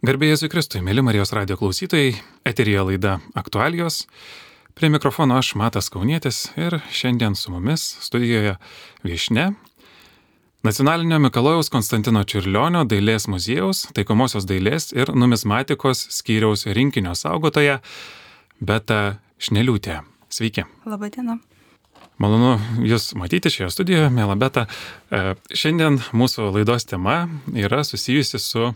Garbėjai Jėzui Kristui, mėly Marijos radio klausytojai, eterija laida Aktualijos. Prie mikrofono aš Matas Kaunietis ir šiandien su mumis studijoje viešne Nacionalinio Mikalojaus Konstantino Čiurlionio dailės muziejaus, taikomosios dailės ir numizmatikos skyriaus rinkinio saugotoja Beta Šneliūtė. Sveiki. Labadiena. Malonu Jūs matyti šioje studijoje, mėla Beta. E, šiandien mūsų laidos tema yra susijusi su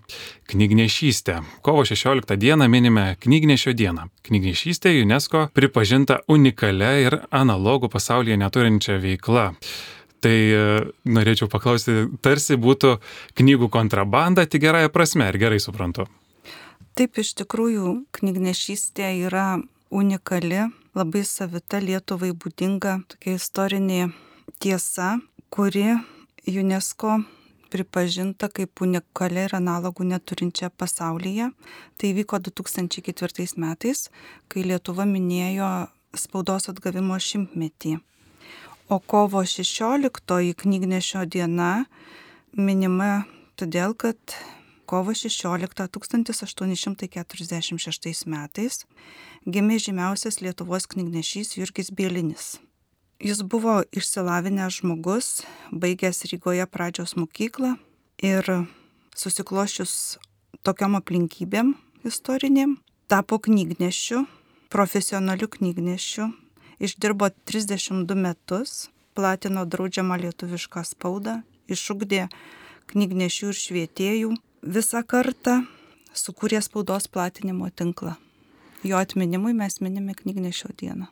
knygnešystė. Kovo 16 dieną minime knygnešio dieną. Knygnešystė UNESCO pripažinta unikalia ir analogų pasaulyje neturinčia veikla. Tai e, norėčiau paklausti, tarsi būtų knygų kontrabanda, tik gerąją prasme, ar gerai suprantu? Taip, iš tikrųjų, knygnešystė yra unikali labai savita Lietuvai būdinga tokia istorinė tiesa, kuri UNESCO pripažinta kaip unikali ir analogų neturinčia pasaulyje. Tai vyko 2004 metais, kai Lietuva minėjo spaudos atgavimo šimtmetį. O kovo 16 knygnešio diena minima todėl, kad kovo 16 1846 metais gimė žymiausias Lietuvos knygnešys Jurgis Bielinis. Jis buvo išsilavinęs žmogus, baigęs Rygoje pradžios mokyklą ir susiklošius tokiam aplinkybėm istorinėm, tapo knygnešiu, profesionaliu knygnešiu, išdirbo 32 metus, platino draudžiamą lietuvišką spaudą, išugdė knygnešių ir švietėjų visą kartą, sukūrė spaudos platinimo tinklą jo atminimui mes minime knygnešio dieną.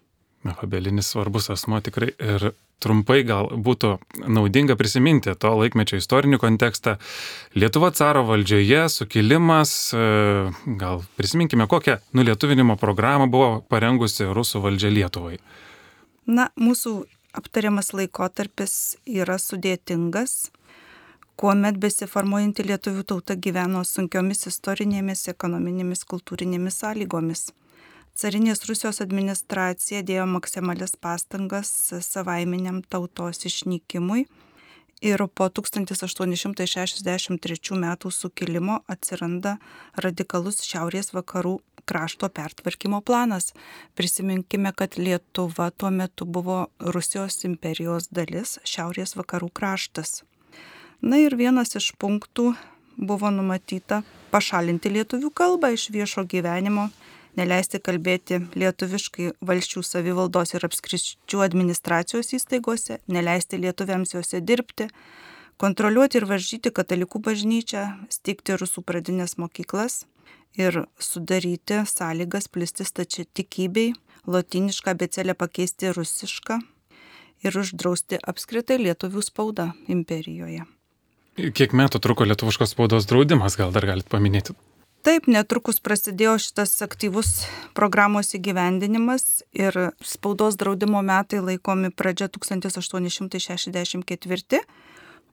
Na, Fabelinis svarbus asmo tikrai ir trumpai gal būtų naudinga prisiminti to laikmečio istorinį kontekstą. Lietuva caro valdžioje, sukilimas, e, gal prisiminkime, kokią nulietuvinimo programą buvo parengusi rusų valdžia Lietuvai. Na, mūsų aptariamas laikotarpis yra sudėtingas kuomet besiformuojanti lietuvių tauta gyveno sunkiomis istorinėmis, ekonominėmis, kultūrinėmis sąlygomis. Carinės Rusijos administracija dėjo maksimalias pastangas savaiminiam tautos išnykimui ir po 1863 metų sukilimo atsiranda radikalus šiaurės vakarų krašto pertvarkymo planas. Prisiminkime, kad Lietuva tuo metu buvo Rusijos imperijos dalis, šiaurės vakarų kraštas. Na ir vienas iš punktų buvo numatyta pašalinti lietuvių kalbą iš viešo gyvenimo neleisti kalbėti lietuviškai valščių savivaldos ir apskriščių administracijos įstaigose, neleisti lietuviams juose dirbti, kontroliuoti ir varžyti katalikų bažnyčią, steigti rusų pradinės mokyklas ir sudaryti sąlygas plisti stačia tikybei, lotinišką becelę pakeisti rusišką ir uždrausti apskritai lietuvių spaudą imperijoje. Kiek metų truko lietuviškos spaudos draudimas, gal dar galite paminėti? Taip, netrukus prasidėjo šitas aktyvus programos įgyvendinimas ir spaudos draudimo metai laikomi pradžia 1864,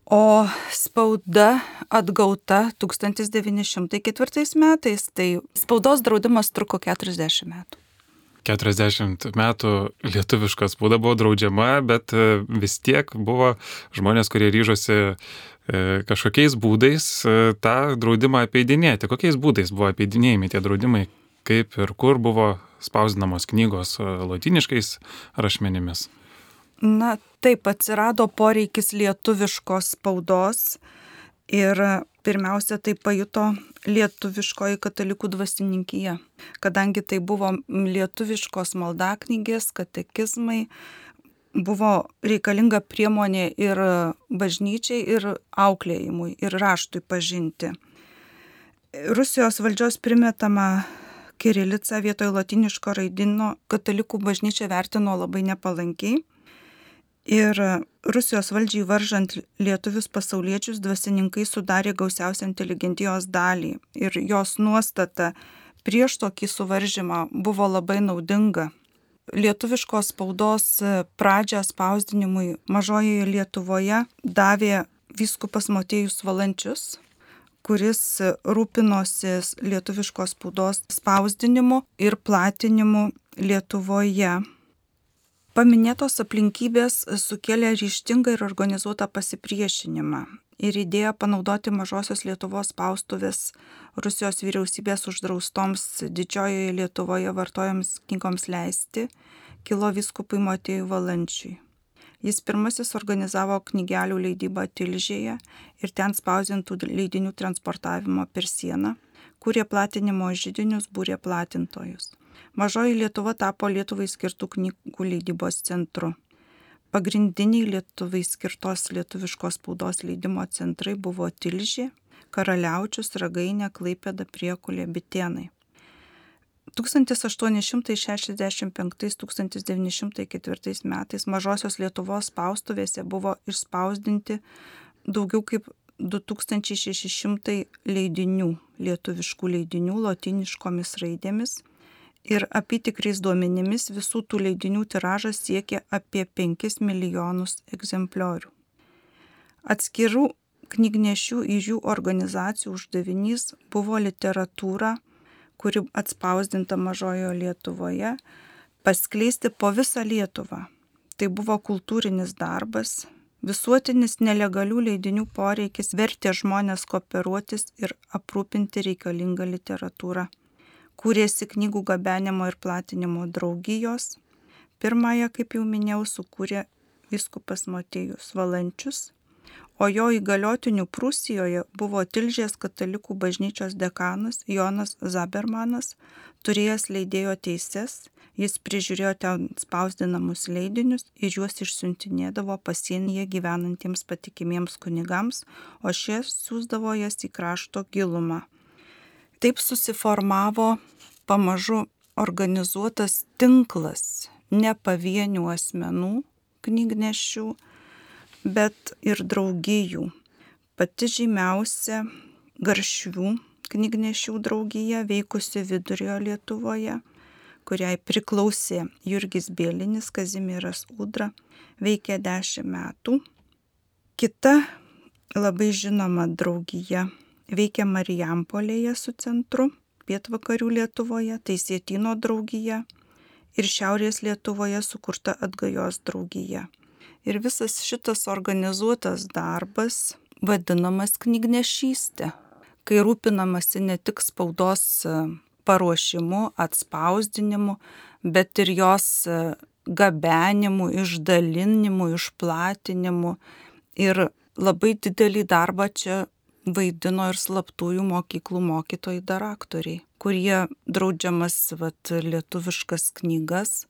o spauda atgauta 1904 metais, tai spaudos draudimas truko 40 metų. 40 metų lietuviška spauda buvo draudžiama, bet vis tiek buvo žmonės, kurie ryžosi E, kažkokiais būdais e, tą draudimą apeidinėti. Kokiais būdais buvo apeidinėjami tie draudimai, kaip ir kur buvo spausdinamos knygos e, latiniškais rašmenimis? Na, taip atsirado poreikis lietuviškos spaudos ir pirmiausia tai pajuto lietuviškoji katalikų dvasininkija, kadangi tai buvo lietuviškos maldaknygės, katekizmai, buvo reikalinga priemonė ir bažnyčiai, ir auklėjimui, ir raštui pažinti. Rusijos valdžios primetama kirilica vietoj latiniško raidino katalikų bažnyčia vertino labai nepalankiai. Ir Rusijos valdžiai varžant lietuvius pasauliečius dvasininkai sudarė gausiausią inteligentijos dalį. Ir jos nuostata prieš tokį suvaržymą buvo labai naudinga lietuviškos spaudos pradžią spausdinimui mažojoje Lietuvoje davė vyskupas Motėjus Valančius, kuris rūpinosi lietuviškos spaudos spausdinimu ir platinimu Lietuvoje. Paminėtos aplinkybės sukėlė ryštingą ir organizuotą pasipriešinimą. ir idėja panaudoti mažosios Lietuvos spaustuvės Rusijos vyriausybės uždraustoms didžiojoje Lietuvoje vartojams knygoms leisti kilo viskupui Matėjui Valančiui. Jis pirmasis organizavo knygelių leidybą Tilžėje ir ten spausintų leidinių transportavimo per sieną, kurie platinimo žydinius būrė platintojus. Mažoji Lietuva tapo Lietuvai skirtų knygų leidybos centru. Pagrindiniai Lietuvai skirtos lietuviškos spaudos leidimo centrai buvo Tilžė, Karaliaučius, Ragainė, Klaipėda, Priekulė, Bitenai. 1865-1904 metais mažosios Lietuvos spaustuvėse buvo išspausdinti daugiau kaip 2600 leidinių, lietuviškų leidinių lotiniškomis raidėmis ir apytikriais duomenimis visų tų leidinių tiražas siekia apie 5 milijonus egzempliorių. Atskirų knygnešių ir jų organizacijų uždavinys buvo literatūra, kuri atspausdinta mažojo Lietuvoje, paskleisti po visą Lietuvą. Tai buvo kultūrinis darbas, visuotinis nelegalių leidinių poreikis vertė žmonės kooperuotis ir aprūpinti reikalingą literatūrą kūrėsi knygų gabenimo ir platinimo draugijos. Pirmąją, kaip jau minėjau, sukūrė viskupas Matėjus Valančius, o jo įgaliotinių Prūsijoje buvo Tilžės katalikų bažnyčios dekanas Jonas Zabermanas, turėjęs leidėjo teises, jis prižiūrėjo ten spausdinamus leidinius ir juos išsiuntinėdavo pasienyje gyvenantiems patikimiems kunigams, o šie siūsdavo jas į krašto gilumą Taip susiformavo pamažu organizuotas tinklas ne pavienių asmenų knygnešių, bet ir draugijų. Pati žymiausia garšvių knygnešių draugija veikusi vidurio Lietuvoje, kuriai priklausė Jurgis Bėlinis, Kazimieras Udra, veikė dešimt metų. Kita labai žinoma draugija veikia Marijampolėje su centru, pietvakarių Lietuvoje, tai Sietino draugija ir Šiaurės Lietuvoje sukurta atgajos draugija. Ir visas šitas organizuotas darbas vadinamas knygnešystė, kai rūpinamasi ne tik spaudos e, paruošimu, atspausdinimu, bet ir jos e, gabenimu, išdalinimu, išplatinimu. Ir labai didelį darbą čia vaidino ir slaptųjų mokyklų mokytojai dar aktoriai, kurie draudžiamas vat, lietuviškas knygas,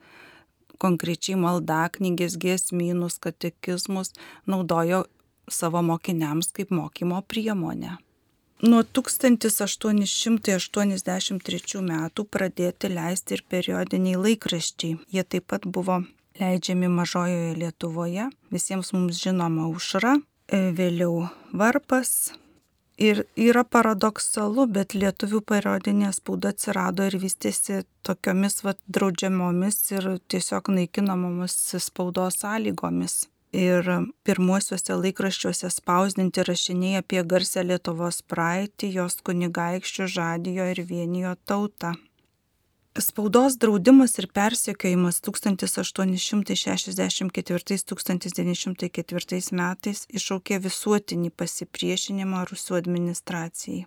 konkrečiai maldaknygės, giesmynus, katekizmus naudojo savo mokiniams kaip mokymo priemonę. Nuo 1883 metų pradėti leisti ir periodiniai laikraščiai. Jie taip pat buvo leidžiami mažojoje Lietuvoje, visiems mums žinoma užra, vėliau varpas, Ir yra paradoksalu, bet lietuvių parodinė spauda atsirado ir vystėsi tokiomis vat, draudžiamomis ir tiesiog naikinamomis spaudos sąlygomis. Ir pirmuosiuose laikraščiuose spausdinti rašiniai apie garsę Lietuvos praeitį, jos kunigaikščių žadijo ir vienijo tautą. Spaudos draudimas ir persekiojimas 1864-1904 metais iššaukė visuotinį pasipriešinimą rusų administracijai.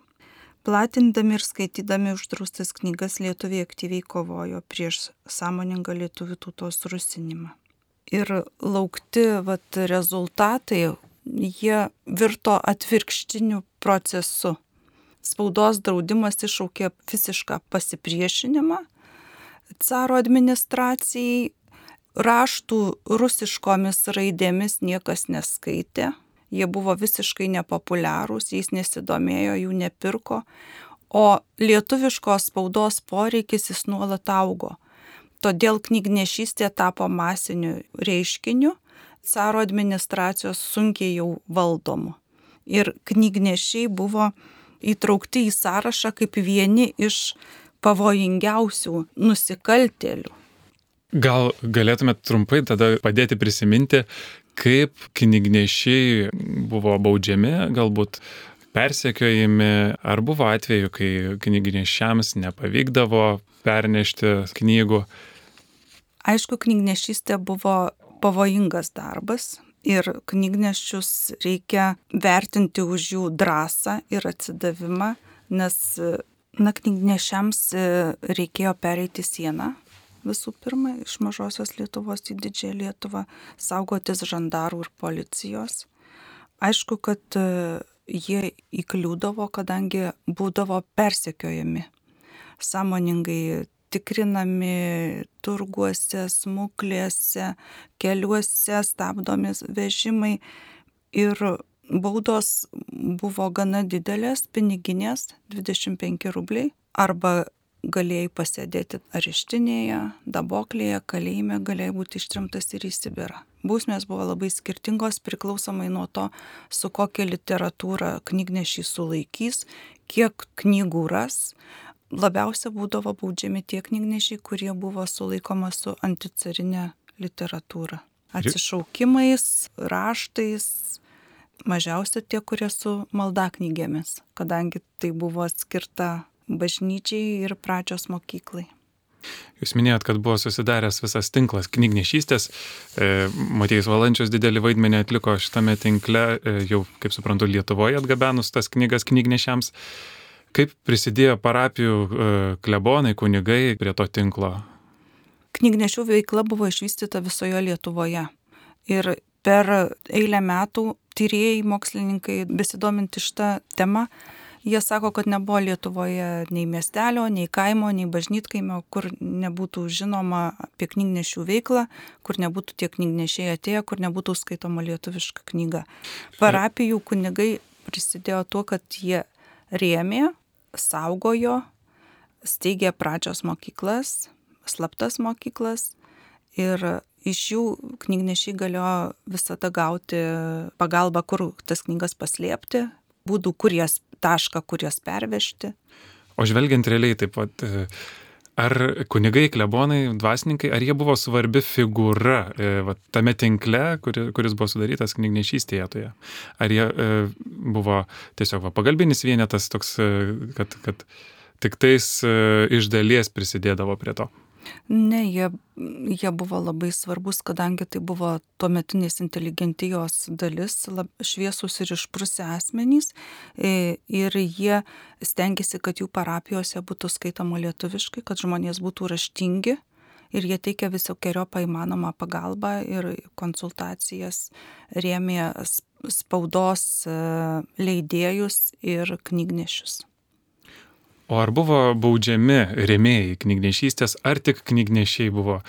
Platindami ir skaitydami uždraustas knygas lietuviai aktyviai kovojo prieš sąmoningą lietuvių tautos rusinimą. Ir laukti vat, rezultatai, jie virto atvirkštiniu procesu. Spaudos draudimas iššaukė visišką pasipriešinimą caro administracijai raštų rusiškomis raidėmis niekas neskaitė, jie buvo visiškai nepopuliarūs, jais nesidomėjo, jų nepirko, o lietuviškos spaudos poreikis jis nuolat augo. Todėl knygnešystė tapo masiniu reiškiniu, caro administracijos sunkiai jau valdomu. Ir knygnešiai buvo įtraukti į sąrašą kaip vieni iš pavojingiausių nusikaltėlių. Gal galėtumėt trumpai tada padėti prisiminti, kaip knygnešiai buvo baudžiami, galbūt persekiojami, ar buvo atveju, kai knygnešiams nepavykdavo pernešti knygų. Aišku, knygnešystė buvo pavojingas darbas Ir knygnešius reikia vertinti už jų drąsą ir atsidavimą, nes na, knygnešiams reikėjo pereiti sieną visų pirma iš mažosios Lietuvos į didžiąją Lietuvą, saugotis žandarų ir policijos. Aišku, kad jie įkliūdavo, kadangi būdavo persekiojami. Sąmoningai tikrinami turguose, smuklėse, keliuose, stabdomi vežimai ir baudos buvo gana didelės, piniginės 25 rubliai arba galėjai pasėdėti areštinėje, daboklėje, kalėjime, galėjai būti ištrimtas ir į Sibirą. Bausmės buvo labai skirtingos priklausomai nuo to, su kokia literatūra knygnešys sulaikys, kiek knygų ras. Labiausia būdavo baudžiami tie knygnešiai, kurie buvo sulaikoma su anticarinė literatūra. Atsišaukimais, raštais, mažiausia tie, kurie su maldaknygėmis, kadangi tai buvo skirta bažnyčiai ir pradžios mokyklai. Jūs minėjot, kad buvo susidaręs visas tinklas knygnešystės. E, Matėjus Valančius didelį vaidmenį atliko šitame tinkle, e, jau, kaip suprantu, Lietuvoje atgabenus tas knygas knygnešiams. Kaip prisidėjo parapijų e, klebonai, kunigai prie to tinklo? Knygnešių veikla buvo išvystyta visoje Lietuvoje. Ir per eilę metų tyrėjai, mokslininkai, besidominti šitą temą, Jie sako, kad nebuvo Lietuvoje nei miestelio, nei kaimo, nei bažnytkaimio, kur nebūtų žinoma apie knygnešių veiklą, kur nebūtų tie knygnešiai atėję, kur nebūtų skaitoma lietuviška knyga. Parapijų kunigai prisidėjo tuo, kad jie rėmė, saugojo, steigė pradžios mokyklas, slaptas mokyklas ir iš jų knygnešiai galėjo visada gauti pagalbą, kur tas knygas paslėpti, būdų, kur jas tašką, kur jas pervežti. O žvelgiant realiai taip pat, e, ar kunigai, klebonai, dvasininkai, ar jie buvo svarbi figūra e, va, tame tinkle, kuri, kuris buvo sudarytas knygnešystėje? Ar jie e, buvo tiesiog va, pagalbinis vienetas toks, e, kad, kad tik tais e, iš dalies prisidėdavo prie to? Ne, jie, jie buvo labai svarbus, kadangi tai buvo tuometinės inteligentijos dalis, lab, šviesus ir išprusę asmenys. E, ir jie stengiasi, kad jų parapijose būtų skaitama lietuviškai, kad žmonės būtų raštingi. Ir jie teikia visokiojo paįmanomą pagalbą ir konsultacijas, rėmė spaudos e, leidėjus ir knygnešius. O ar buvo baudžiami rėmėjai knygnešystės, ar tik knygnešiai buvo?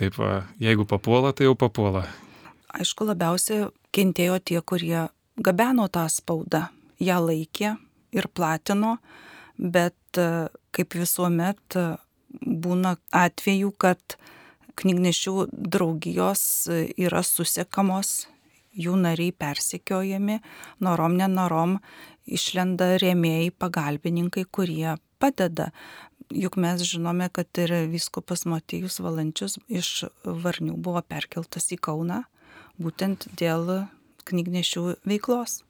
Taip, jeigu papuola, tai jau papuola. Aišku, labiausiai kentėjo tie, kurie gabeno tą spaudą. Ja laikė ir platino, bet kaip visuomet būna atvejų, kad knygnešių draugijos yra susiekamos, jų nariai persekiojami, norom nenorom išlenda rėmėjai, pagalbininkai, kurie padeda. Juk mes žinome, kad ir viskupas Matėjus Valančius iš Varnių buvo perkeltas į Kauną būtent dėl knygnešių veiklos.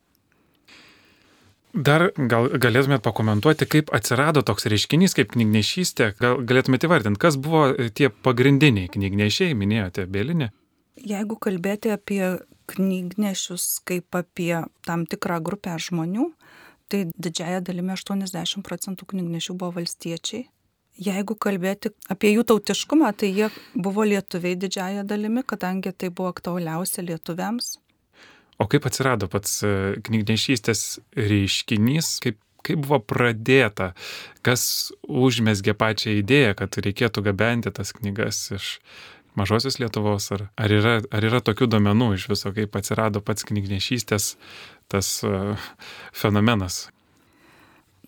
Dar gal galėtumėt pakomentuoti, kaip atsirado toks reiškinys kaip knygnešystė, gal galėtumėte įvardinti, kas buvo tie pagrindiniai knygnešiai, minėjote Bėlinė? Jeigu kalbėti apie knygnešius kaip apie tam tikrą grupę žmonių, tai didžiaja dalimi 80 procentų knygnešių buvo valstiečiai. Jeigu kalbėti apie jų tautiškumą, tai jie buvo lietuviai didžiaja dalimi, kadangi tai buvo aktualiausia lietuviams. O kaip atsirado pats e, knygnešystės reiškinys, kaip, kaip buvo pradėta, kas užmesgė pačią idėją, kad reikėtų gabenti tas knygas iš mažosios Lietuvos, ar, ar, yra, ar yra tokių domenų iš viso, kaip atsirado pats knygnešystės tas uh, fenomenas?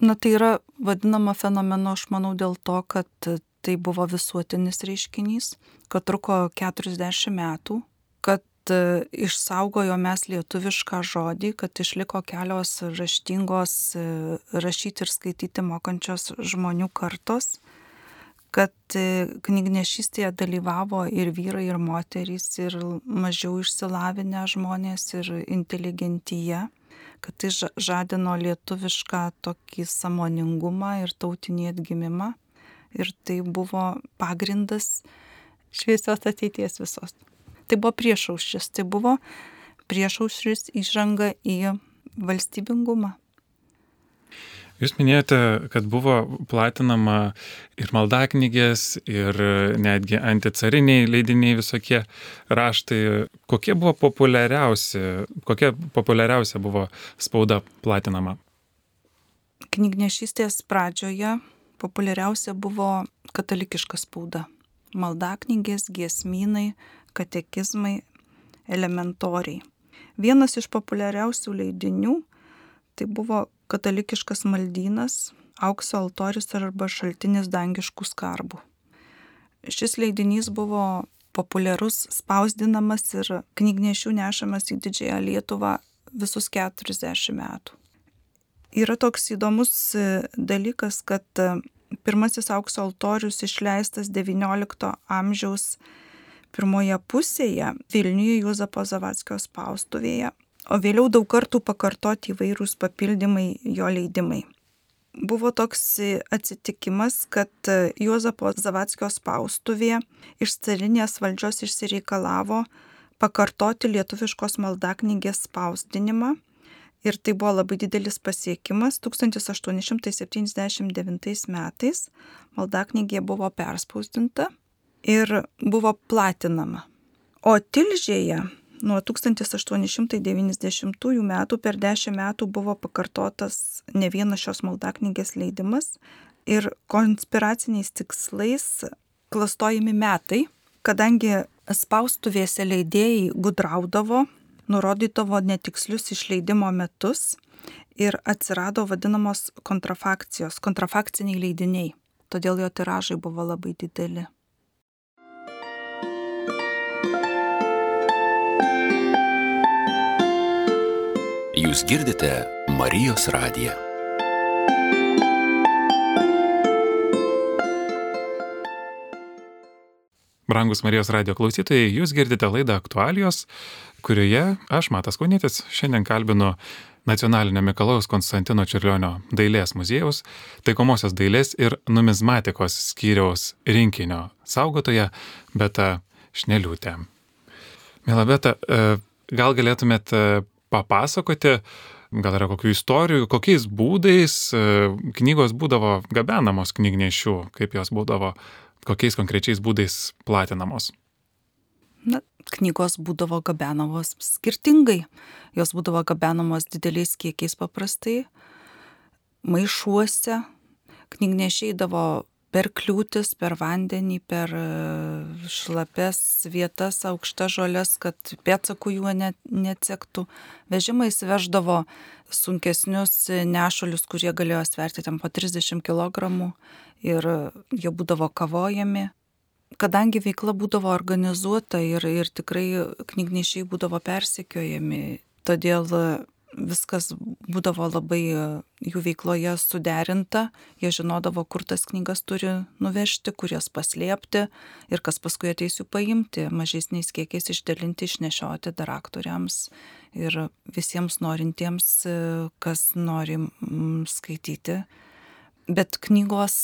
Na tai yra vadinama fenomenu, aš manau, dėl to, kad tai buvo visuotinis reiškinys, kad truko 40 metų, kad uh, išsaugojo mes lietuvišką žodį, kad išliko kelios raštingos uh, rašyti ir skaityti mokančios žmonių kartos kad e, knygnešystėje dalyvavo ir vyrai, ir moterys, ir mažiau išsilavinę žmonės, ir inteligentyje, kad tai žadino lietuvišką tokį samoningumą ir tautinį atgimimą. Ir tai buvo pagrindas šviesios ateities visos. Tai buvo priešauščis, tai buvo priešaušris įžanga į valstybingumą. Jūs minėjote, kad buvo platinama ir maldaknygės, ir netgi anticariniai leidiniai visokie raštai. Kokie buvo populiariausi, kokia populiariausia buvo spauda platinama? Knygnešystės pradžioje populiariausia buvo katalikiška spauda. Maldaknygės, giesmynai, katekizmai, elementoriai. Vienas iš populiariausių leidinių tai buvo katalikiškas maldynas, aukso altorius arba šaltinis dangiškų skarbų. Šis leidinys buvo populiarus, spausdinamas ir knygnešių nešamas į didžiąją Lietuvą visus 40 metų. Yra toks įdomus dalykas, kad pirmasis aukso altorius išleistas XIX amžiaus pirmoje pusėje Vilniuje Juozapo Zavatskio spaustuvėje o vėliau daug kartų pakartoti įvairūs papildymai jo leidimai. Buvo toks atsitikimas, kad Juozapo Zavatskio spaustuvė iš carinės valdžios išsireikalavo pakartoti lietuviškos maldaknygės spausdinimą ir tai buvo labai didelis pasiekimas. 1879 metais maldaknygė buvo perspausdinta ir buvo platinama. O Tilžėje Nuo 1890 metų per 10 metų buvo pakartotas ne vienas šios maldaknygės leidimas ir konspiraciniais tikslais klastojami metai, kadangi spaustuvėse leidėjai gudraudavo, nurodydavo netikslius išleidimo metus ir atsirado vadinamos kontrafakcijos, kontrafakciniai leidiniai. Todėl jo tiražai buvo labai dideli. Jūs girdite Marijos radiją. Brangus Marijos radio klausytojai, jūs girdite laidą aktualijos, kurioje aš, Matas Kaunytis, šiandien kalbinu Nacionalinio Mikalaus Konstantino Čiurlionio dailės muziejaus, taikomosios dailės ir numizmatikos skyriaus rinkinio saugotoje Beta Šneliūtė. Mėla Beta, e, gal galėtumėt e, papasakoti, gal yra kokių istorijų, kokiais būdais e, knygos būdavo gabenamos knygnešių, kaip jos būdavo, kokiais konkrečiais būdais platinamos. Na, knygos būdavo gabenamos skirtingai. Jos būdavo gabenamos dideliais kiekiais paprastai, maišuose. Knygnešiai davo per kliūtis, per vandenį, per e, šlapes vietas, aukštas žolės, kad pėtsakų jų ne, neatsektų. Vežimais veždavo sunkesnius nešulius, kurie galėjo sverti ten po 30 kg ir jie būdavo kavojami. Kadangi veikla būdavo organizuota ir, ir tikrai knygnešiai būdavo persekiojami, todėl viskas būdavo labai e, jų veikloje suderinta, jie žinodavo, kur tas knygas turi nuvežti, kur jas paslėpti ir kas paskui ateis jų paimti, mažesniais kiekiais išdalinti, išnešioti daraktoriams ir visiems norintiems, e, kas nori skaityti. Bet knygos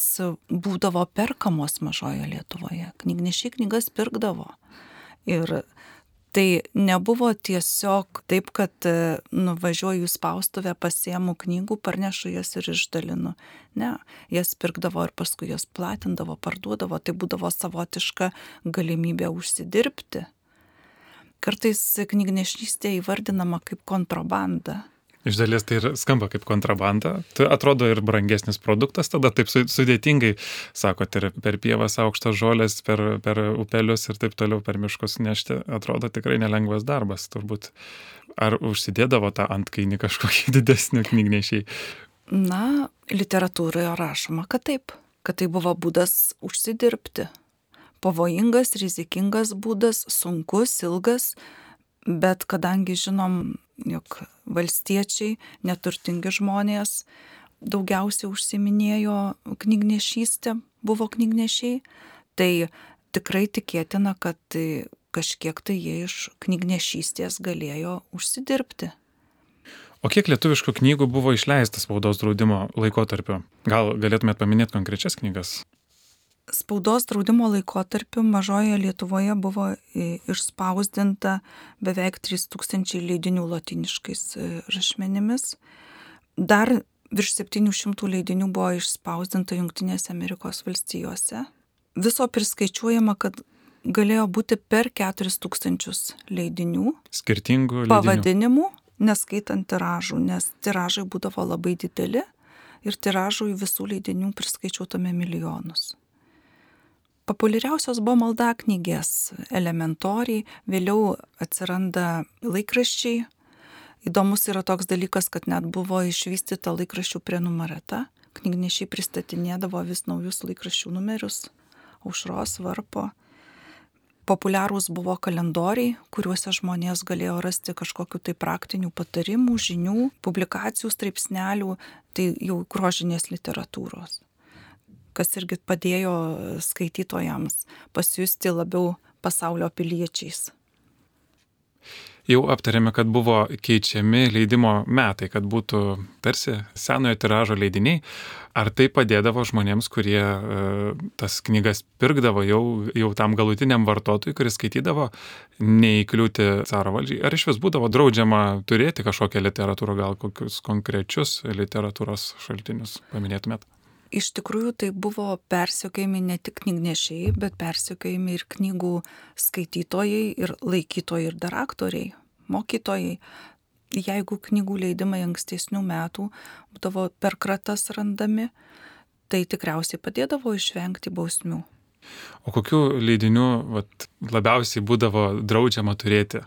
būdavo perkamos mažoje Lietuvoje. Knygnešiai knygas pirkdavo. Ir Tai nebuvo tiesiog taip, kad e, nuvažiuoju į spaustuvę, pasiemu knygų, parnešu jas ir išdalinu. Ne, jas pirkdavo ir paskui jas platindavo, parduodavo. Tai būdavo savotiška galimybė užsidirbti. Kartais knygnešystė įvardinama kaip kontrabanda. Iš dalies tai ir skamba kaip kontrabanda. Tai atrodo ir brangesnis produktas, tada taip sudėtingai, sakote, ir per pievas aukštas žolės, per, per upelius ir taip toliau per miškus nešti, atrodo tikrai nelengvas darbas turbūt. Ar užsidėdavo tą antkainį kažkokį didesnį knygnešiai? Na, literatūroje rašoma, kad taip, kad tai buvo būdas užsidirbti. Pavojingas, rizikingas būdas, sunkus, ilgas, bet kadangi žinom, jog valstiečiai, neturtingi žmonės daugiausiai užsiminėjo knygnešystę, buvo knygnešiai, tai tikrai tikėtina, kad kažkiek tai jie iš knygnešystės galėjo užsidirbti. O kiek lietuviškų knygų buvo išleistas spaudos draudimo laikotarpiu? Gal galėtumėt paminėti konkrečias knygas? Spaudos draudimo laikotarpiu mažoje Lietuvoje buvo išspausdinta beveik 3000 leidinių latiniškais e, rašmenimis. Dar virš 700 leidinių buvo išspausdinta Junktinėse Amerikos valstijose. Viso priskaičiuojama, kad galėjo būti per 4000 leidinių. Skirtingų leidinių. Pavadinimų, neskaitant tiražų, nes tiražai būdavo labai dideli ir tiražų į visų leidinių priskaičiuotame milijonus. Populiariausios buvo maldaknygės, elementoriai, vėliau atsiranda laikraščiai. Įdomus yra toks dalykas, kad net buvo išvystyta laikraščių prenumerata. Knygnešiai pristatinėdavo vis naujus laikraščių numerius, aušros varpo populiarūs buvo kalendoriai, kuriuose žmonės galėjo rasti kažkokiu tai praktinių patarimų, žinių, publikacijų, straipsnelių, tai jau grožinės literatūros, kas irgi padėjo skaitytojams pasijusti labiau pasaulio piliečiais jau aptarėme, kad buvo keičiami leidimo metai, kad būtų tarsi senojo tiražo leidiniai. Ar tai padėdavo žmonėms, kurie e, tas knygas pirkdavo jau, jau tam galutiniam vartotojui, kuris skaitydavo, neįkliūti caro valdžiai? Ar iš vis būdavo draudžiama turėti kažkokią literatūrą, gal kokius konkrečius literatūros šaltinius paminėtumėt? Iš tikrųjų tai buvo persiekėjami ne tik knygnešiai, bet persiekėjami ir knygų skaitytojai, ir laikytojai, ir dar aktoriai, mokytojai. Jeigu knygų leidimai ankstesnių metų būdavo per kratas randami, tai tikriausiai padėdavo išvengti bausmių. O kokiu leidiniu vat, labiausiai būdavo draudžiama turėti?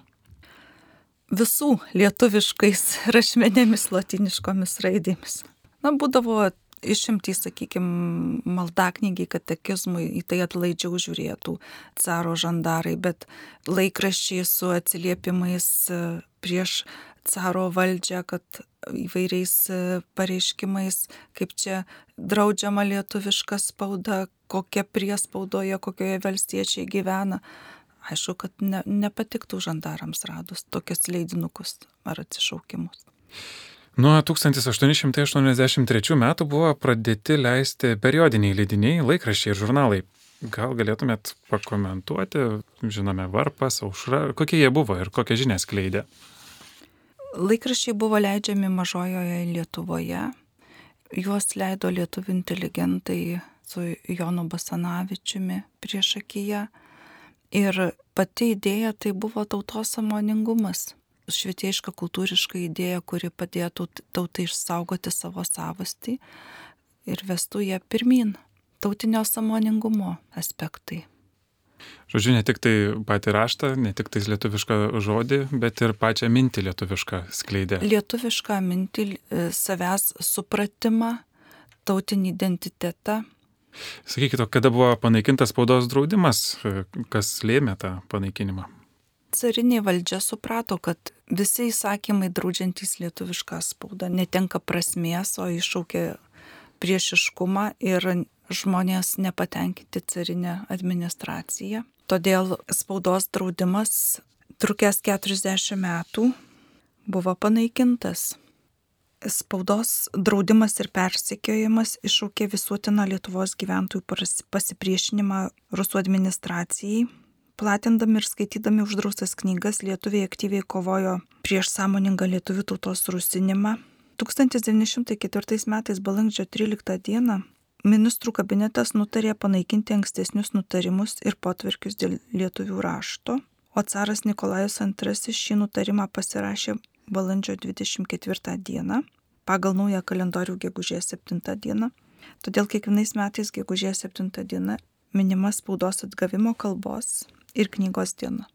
Visų lietuviškais rašmenėmis latiniškomis raidėmis. Na, būdavo išimtys, sakykime, maldaknygiai, katekizmui, į tai atlaidžiau žiūrėtų caro žandarai, bet laikraščiai su atsiliepimais e, prieš caro valdžią, kad įvairiais e, pareiškimais, kaip čia draudžiama lietuviška spauda, kokia priespaudoje, kokioje valstiečiai gyvena. Aišku, kad ne, nepatiktų žandarams radus tokius leidinukus ar atsišaukimus. Nuo 1883 metų buvo pradėti leisti periodiniai leidiniai, laikraščiai ir žurnalai. Gal galėtumėt pakomentuoti, žinome, Varpas, Aušra, kokie jie buvo ir kokią žinią skleidė? Laikraščiai buvo leidžiami mažojoje Lietuvoje. Juos leido lietuvių inteligentai su Jonu Basanavičiumi prieš akiją. Ir pati idėja tai buvo tautos samoningumas švietėjiška kultūriška idėja, kuri padėtų tautai išsaugoti savo savastį ir vestų ją pirmin. Tautinio samoningumo aspektai. Žodžiu, ne tik tai patį raštą, ne tik tai lietuvišką žodį, bet ir pačią mintį lietuvišką skleidė. Lietuvišką mintį, e, savęs supratimą, tautinį identitetą. Sakykite, kada buvo panaikintas spaudos draudimas, e, kas lėmė tą panaikinimą? Carinė valdžia suprato, kad visi įsakymai draudžiantys lietuvišką spaudą netenka prasmės, o iššaukia priešiškumą ir žmonės nepatenkinti carinę administraciją. Todėl spaudos draudimas, trukęs 40 metų, buvo panaikintas. Spaudos draudimas ir persikiojimas iššaukė visuotiną Lietuvos gyventojų pasipriešinimą Rusų administracijai Platindami ir skaitydami uždraustas knygas lietuviai aktyviai kovojo prieš sąmoningą lietuvių tautos rusinimą. 1904 metais balandžio 13 dieną ministrų kabinetas nutarė panaikinti ankstesnius nutarimus ir potvarkius dėl lietuvių rašto, o caras Nikolajus II šį nutarimą pasirašė balandžio 24 dieną pagal naują kalendorių gegužės 7 dieną. Todėl kiekvienais metais gegužės 7 diena minima spaudos atgavimo kalbos ir knygos diena.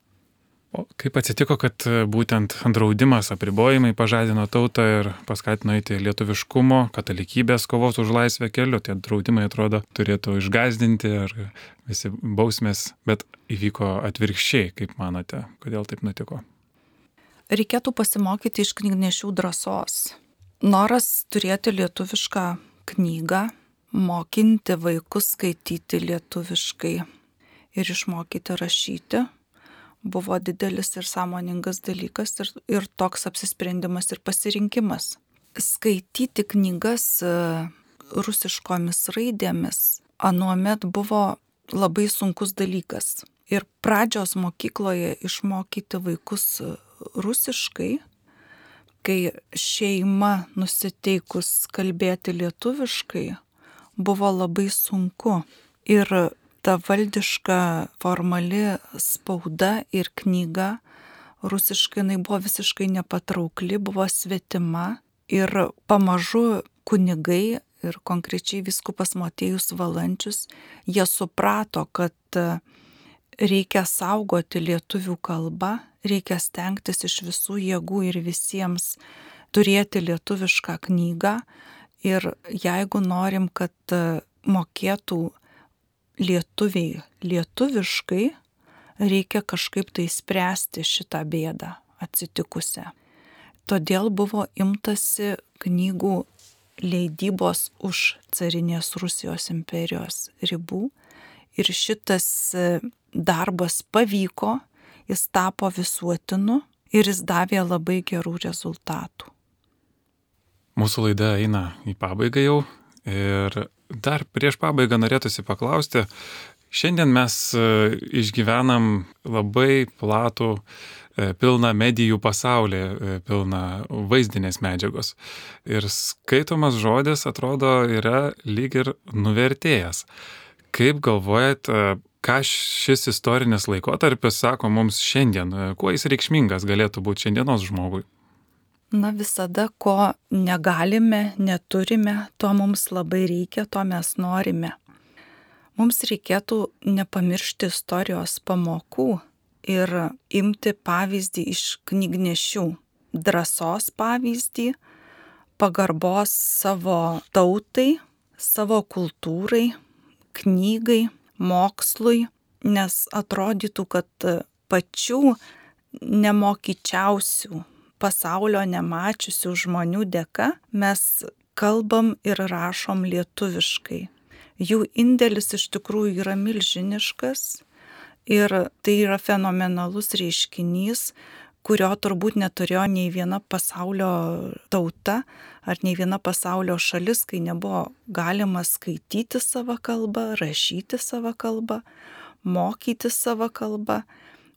O kaip atsitiko, kad e, būtent draudimas, apribojimai pažadino tautą ir paskatino eiti lietuviškumo, katalikybės kovos už laisvę keliu? Tie draudimai atrodo turėtų išgazdinti ar visi bausmės, bet įvyko atvirkščiai, kaip manote, kodėl taip nutiko? Reikėtų pasimokyti iš knygnešių drąsos. Noras turėti lietuvišką knygą, mokinti vaikus skaityti lietuviškai ir išmokyti rašyti buvo didelis ir sąmoningas dalykas ir, ir toks apsisprendimas ir pasirinkimas. Skaityti knygas e, rusiškomis raidėmis anuomet buvo labai sunkus dalykas. Ir pradžios mokykloje išmokyti vaikus rusiškai, kai šeima nusiteikus kalbėti lietuviškai, buvo labai sunku. Ir ta valdiška formali spauda ir knyga rusiškai jinai buvo visiškai nepatraukli, buvo svetima ir pamažu kunigai ir konkrečiai viskupas Matėjus Valančius, jie suprato, kad e, reikia saugoti lietuvių kalbą, reikia stengtis iš visų jėgų ir visiems turėti lietuvišką knygą ir jeigu norim, kad e, mokėtų lietuviai lietuviškai, reikia kažkaip tai spręsti šitą bėdą atsitikusią. Todėl buvo imtasi knygų leidybos už carinės Rusijos imperijos ribų ir šitas e, darbas pavyko, jis tapo visuotinu ir jis davė labai gerų rezultatų. Mūsų laida eina į pabaigą jau ir dar prieš pabaigą norėtųsi paklausti, Šiandien mes e, išgyvenam labai platų, e, pilną medijų pasaulį, e, pilną vaizdinės medžiagos. Ir skaitomas žodis atrodo yra lyg ir nuvertėjęs. Kaip galvojat, ką šis istorinis laikotarpis sako mums šiandien, kuo jis reikšmingas galėtų būti šiandienos žmogui? Na visada, ko negalime, neturime, to mums labai reikia, to mes norime. Mums reikėtų nepamiršti istorijos pamokų ir imti pavyzdį iš knygnešių, drąsos pavyzdį, pagarbos savo tautai, savo kultūrai, knygai, mokslui, nes atrodytų, kad pačių nemokyčiausių, pasaulio nemačiusių žmonių dėka mes kalbam ir rašom lietuviškai. Jų indėlis iš tikrųjų yra milžiniškas ir tai yra fenomenalus reiškinys, kurio turbūt neturėjo nei viena pasaulio tauta ar nei viena pasaulio šalis, kai nebuvo galima skaityti savo kalbą, rašyti savo kalbą, mokyti savo kalbą,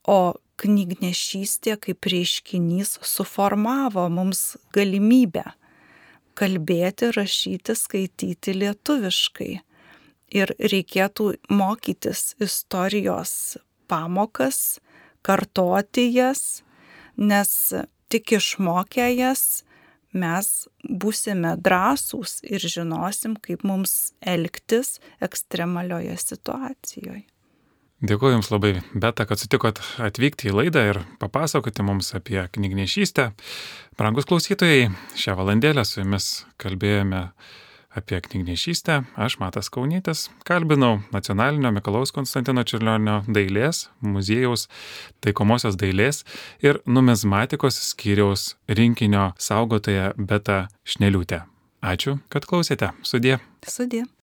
o knygnešystė kaip reiškinys suformavo mums galimybę kalbėti, rašyti, skaityti lietuviškai ir reikėtų mokytis istorijos pamokas, kartoti jas, nes tik išmokę jas mes būsime drąsūs ir žinosim, kaip mums elgtis ekstremalioje situacijoje. Dėkuoju Jums labai, Beta, kad sutikot atvykti į laidą ir papasakoti mums apie knygnešystę. Brangus klausytojai, šią valandėlę su Jumis kalbėjome apie knygnešystę aš Matas Kaunytis kalbinau Nacionalinio Mikalaus Konstantino Čiurlionio dailės muziejaus taikomosios dailės ir numizmatikos skyriaus rinkinio saugotoja Beta Šneliūtė. Ačiū, kad klausėte. Sudė. Sudė.